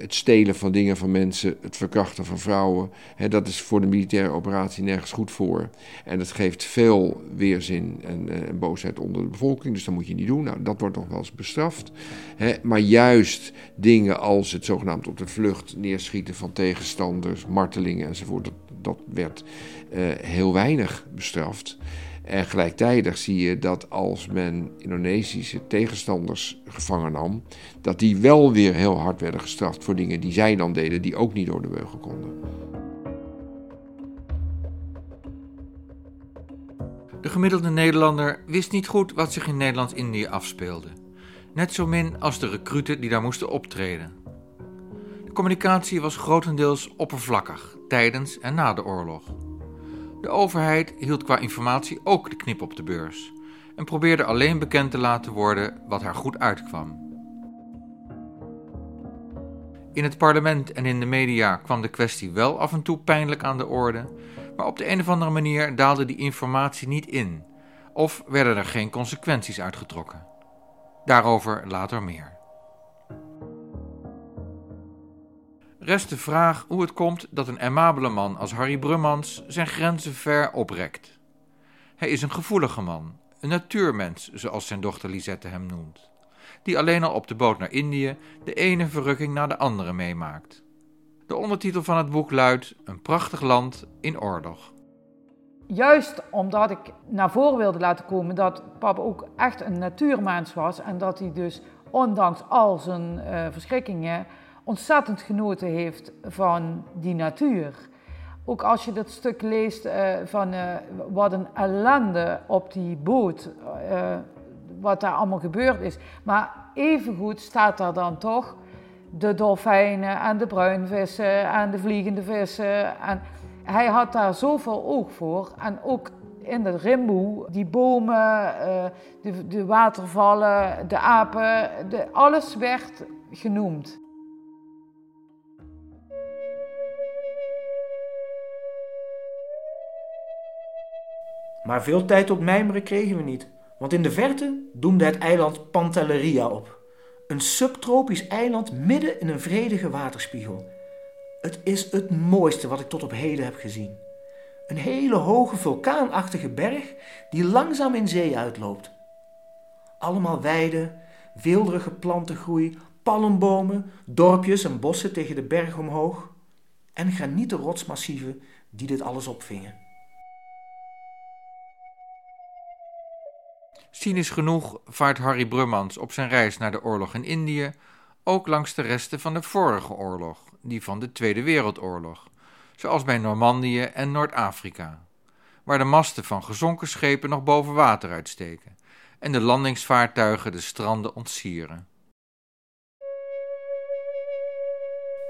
het stelen van dingen van mensen, het verkrachten van vrouwen. Dat is voor de militaire operatie nergens goed voor. En dat geeft veel weerzin en, boosheid onder de bevolking. Dus dat moet je niet doen. Nou, dat wordt nog wel eens bestraft. Maar juist dingen als het zogenaamd op de vlucht neerschieten van tegenstanders, martelingen enzovoort, dat, dat werd heel weinig bestraft. En gelijktijdig zie je dat als men Indonesische tegenstanders gevangen nam, dat die wel weer heel hard werden gestraft voor dingen die zij dan deden, die ook niet door de beugel konden. De gemiddelde Nederlander wist niet goed wat zich in Nederlands-Indië afspeelde. Net zo min als de recruten die daar moesten optreden. De communicatie was grotendeels oppervlakkig tijdens en na de oorlog. De overheid hield qua informatie ook de knip op de beurs en probeerde alleen bekend te laten worden wat haar goed uitkwam. In het parlement en in de media kwam de kwestie wel af en toe pijnlijk aan de orde, maar op de een of andere manier daalde die informatie niet in, of werden er geen consequenties uitgetrokken. Daarover later meer. Rest de vraag hoe het komt dat een aimabele man als Harry Brummans zijn grenzen ver oprekt. Hij is een gevoelige man, een natuurmens, zoals zijn dochter Lisette hem noemt, die alleen al op de boot naar Indië de ene verrukking na de andere meemaakt. De ondertitel van het boek luidt Een prachtig land in oorlog. Juist omdat ik naar voren wilde laten komen dat papa ook echt een natuurmens was en dat hij dus ondanks al zijn uh, verschrikkingen ontzettend genoten heeft van die natuur. Ook als je dat stuk leest uh, van uh, wat een ellende op die boot, wat daar allemaal gebeurd is. Maar evengoed staat daar dan toch de dolfijnen en de bruinvissen en de vliegende vissen. En hij had daar zoveel oog voor. En ook in de rimboe, die bomen, de, de watervallen, de apen, de, alles werd genoemd. Maar veel tijd tot mijmeren kregen we niet, want in de verte doemde het eiland Pantelleria op. Een subtropisch eiland midden in een vredige waterspiegel. Het is het mooiste wat ik tot op heden heb gezien. Een hele hoge vulkaanachtige berg die langzaam in zee uitloopt. Allemaal weiden, weelderige plantengroei, palmbomen, dorpjes en bossen tegen de berg omhoog en granieten rotsmassieven die dit alles opvingen. Cynisch genoeg vaart Harry Brummans op zijn reis naar de oorlog in Indië ook langs de resten van de vorige oorlog, die van de Tweede Wereldoorlog, zoals bij Normandië en Noord-Afrika, waar de masten van gezonken schepen nog boven water uitsteken en de landingsvaartuigen de stranden ontsieren.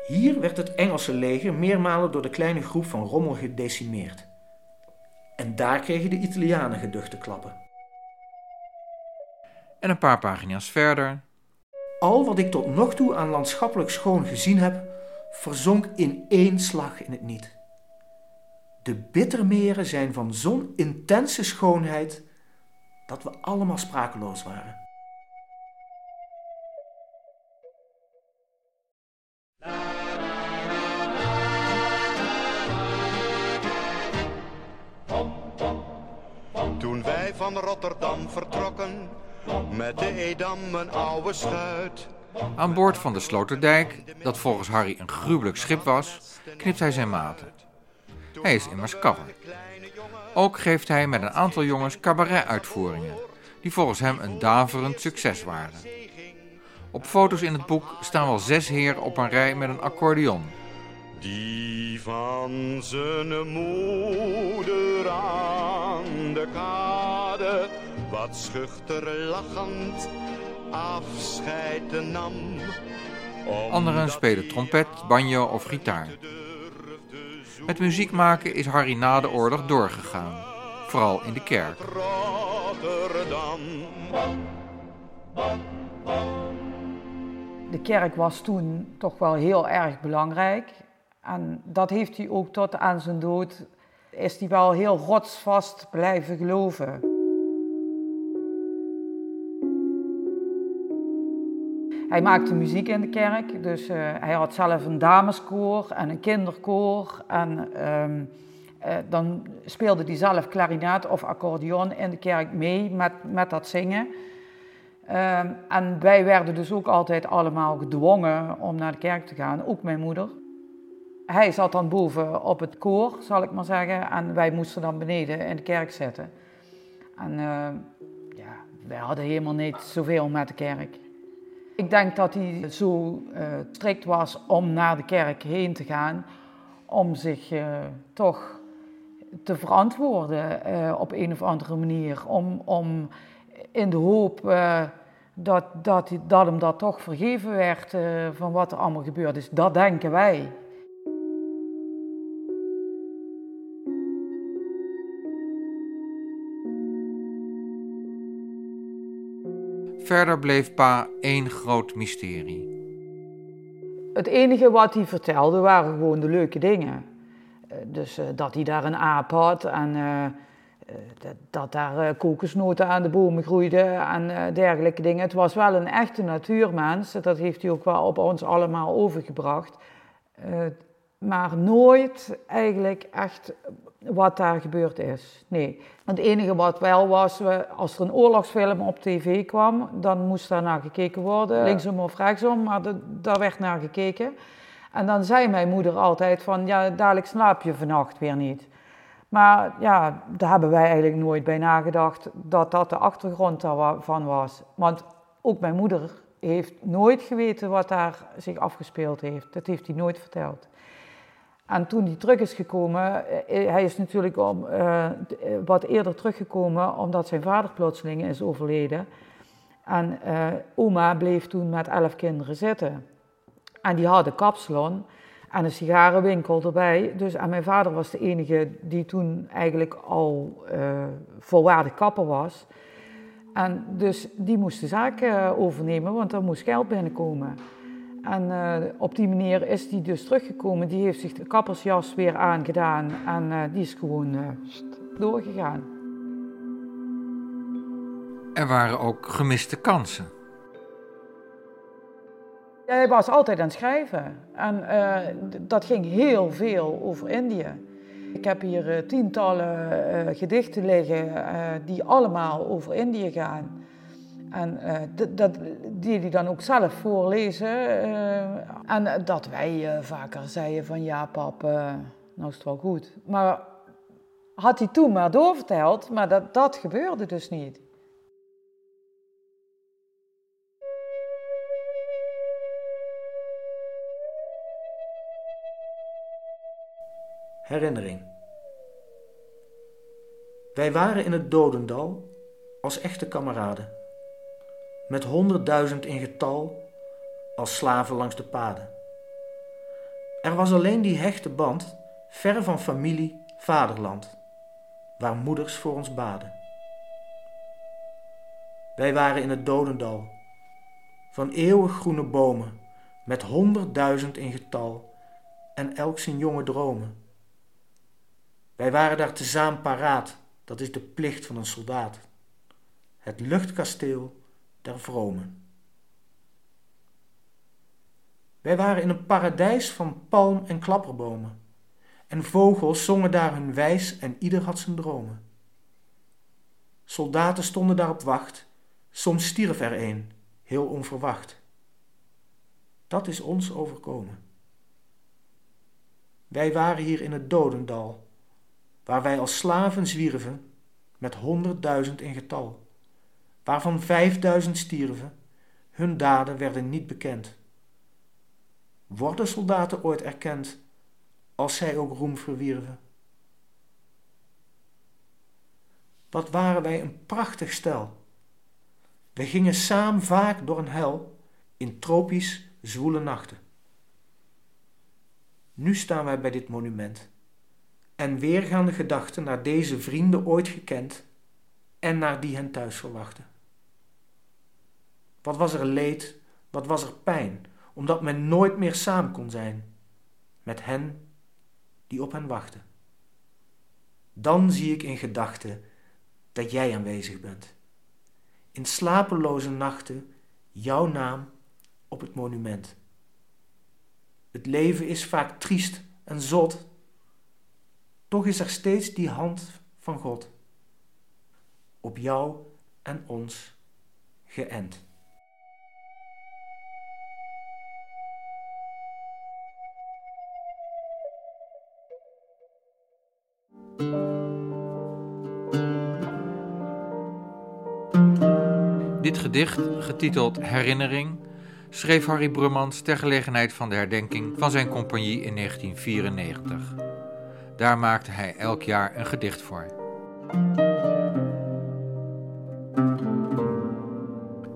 Hier werd het Engelse leger meermalen door de kleine groep van Rommel gedecimeerd. En daar kregen de Italianen geduchte klappen. En een paar pagina's verder. Al wat ik tot nog toe aan landschappelijk schoon gezien heb, verzonk in één slag in het niet. De bittermeren zijn van zo'n intense schoonheid dat we allemaal sprakeloos waren. Toen wij van Rotterdam vertrokken met de Edam een oude schuit. Aan boord van de Sloterdijk, dat volgens Harry een gruwelijk schip was, knipt hij zijn maten. Hij is immers kapper. Ook geeft hij met een aantal jongens cabaret-uitvoeringen, die volgens hem een daverend succes waren. Op foto's in het boek staan wel zes heren op een rij met een accordeon. Die van zijn moeder aan de kade wat schuchter lachend afscheid nam. Anderen spelen trompet, banjo of gitaar. Met muziek maken is Harry na de oorlog doorgegaan, vooral in de kerk. De kerk was toen toch wel heel erg belangrijk. En dat heeft hij ook tot aan zijn dood, is hij wel heel rotsvast blijven geloven. Hij maakte muziek in de kerk, dus uh, hij had zelf een dameskoor en een kinderkoor. En uh, uh, dan speelde hij zelf klarinet of accordeon in de kerk mee met, met dat zingen. Ehm, en wij werden dus ook altijd allemaal gedwongen om naar de kerk te gaan, ook mijn moeder. Hij zat dan boven op het koor, zal ik maar zeggen, en wij moesten dan beneden in de kerk zitten. En ja, wij hadden helemaal niet zoveel met de kerk. Ik denk dat hij zo uh, strikt was om naar de kerk heen te gaan, om zich uh, toch te verantwoorden uh, op een of andere manier. Om, om in de hoop dat, dat, dat hem dat toch vergeven werd van wat er allemaal gebeurd is. Dat denken wij. Verder bleef pa één groot mysterie. Het enige wat hij vertelde waren gewoon de leuke dingen. Eh, dus uh, dat hij daar een aap had en dat, dat, daar kokosnoten aan de bomen groeiden en dergelijke dingen. Het was wel een echte natuurmens, dat heeft hij ook wel op ons allemaal overgebracht. maar nooit eigenlijk echt wat daar gebeurd is. Nee. Het enige wat wel was, als er een oorlogsfilm op tv kwam, dan moest daar naar gekeken worden. Linksom of rechtsom, maar de, daar werd naar gekeken. En dan zei mijn moeder altijd van, ja, dadelijk slaap je vannacht weer niet. Maar ja, daar hebben wij eigenlijk nooit bij nagedacht dat dat de achtergrond daarvan was. Want ook mijn moeder heeft nooit geweten wat daar zich afgespeeld heeft. Dat heeft hij nooit verteld. En toen hij terug is gekomen, eh, hij is natuurlijk om, uh, wat eerder teruggekomen omdat zijn vader plotseling is overleden. En oma bleef toen met elf kinderen zitten. En die had een kapsalon en een sigarenwinkel erbij. Dus, en mijn vader was de enige die toen eigenlijk al uh, volwaardig kapper was. En dus die moest de zaak overnemen, want er moest geld binnenkomen. En uh, op die manier is die dus teruggekomen. Die heeft zich de kappersjas weer aangedaan en die is gewoon doorgegaan. Er waren ook gemiste kansen. Hij was altijd aan het schrijven. En dat ging heel veel over Indië. Ik heb hier tientallen gedichten liggen die allemaal over Indië gaan. En dat die hij dan ook zelf voorlezen. en dat wij vaker zeiden van ja pap, nou is het wel goed. Maar had hij toen maar doorverteld, maar dat, dat gebeurde dus niet. Herinnering. Wij waren in het dodendal als echte kameraden, met honderdduizend in getal als slaven langs de paden. Er was alleen die hechte band, ver van familie, vaderland, waar moeders voor ons baden. Wij waren in het dodendal, van eeuwig groene bomen, met honderdduizend in getal en elk zijn jonge dromen. Wij waren daar tezamen paraat, dat is de plicht van een soldaat. Het luchtkasteel der vromen. Wij waren in een paradijs van palm- en klapperbomen. En vogels zongen daar hun wijs en ieder had zijn dromen. Soldaten stonden daar op wacht, soms stierf er een, heel onverwacht. Dat is ons overkomen. Wij waren hier in het dodendal waar wij als slaven zwierven, met honderdduizend in getal, waarvan vijfduizend stierven, hun daden werden niet bekend. Worden soldaten ooit erkend, als zij ook roem verwierven? Wat waren wij een prachtig stel. We gingen samen vaak door een hel in tropisch zwoele nachten. Nu staan wij bij dit monument en weergaande gedachten naar deze vrienden ooit gekend en naar die hen thuis verwachten. Wat was er leed, wat was er pijn, omdat men nooit meer samen kon zijn met hen die op hen wachten. Dan zie ik in gedachten dat jij aanwezig bent. In slapeloze nachten jouw naam op het monument. Het leven is vaak triest en zot toch is er steeds die hand van God op jou en ons geënt. Dit gedicht, getiteld Herinnering, schreef Harry Brummans ter gelegenheid van de herdenking van zijn compagnie in 1994. Daar maakte hij elk jaar een gedicht voor.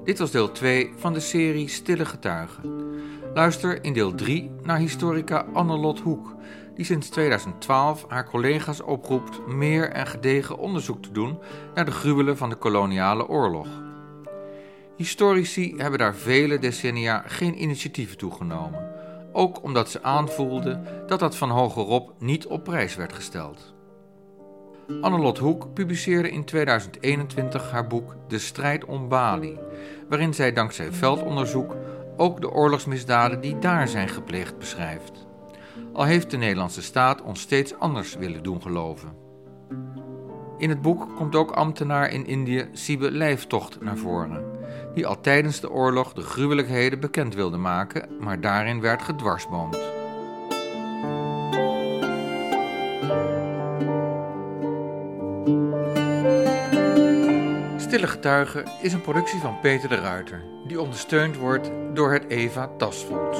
Dit was deel 2 van de serie Stille Getuigen. Luister in deel 3 naar historica Annelot Hoek, die sinds 2012 haar collega's oproept meer en gedegen onderzoek te doen naar de gruwelen van de koloniale oorlog. Historici hebben daar vele decennia geen initiatieven toegenomen ook omdat ze aanvoelden dat dat van hogerop niet op prijs werd gesteld. Annelot Hoek publiceerde in 2021 haar boek De strijd om Bali, waarin zij dankzij veldonderzoek ook de oorlogsmisdaden die daar zijn gepleegd beschrijft al heeft de Nederlandse staat ons steeds anders willen doen geloven. In het boek komt ook ambtenaar in Indië Sibe Lijftocht naar voren, die al tijdens de oorlog de gruwelijkheden bekend wilde maken, maar daarin werd gedwarsboomd. Stille Getuigen is een productie van Peter de Ruiter, die ondersteund wordt door het Eva Tasfonds.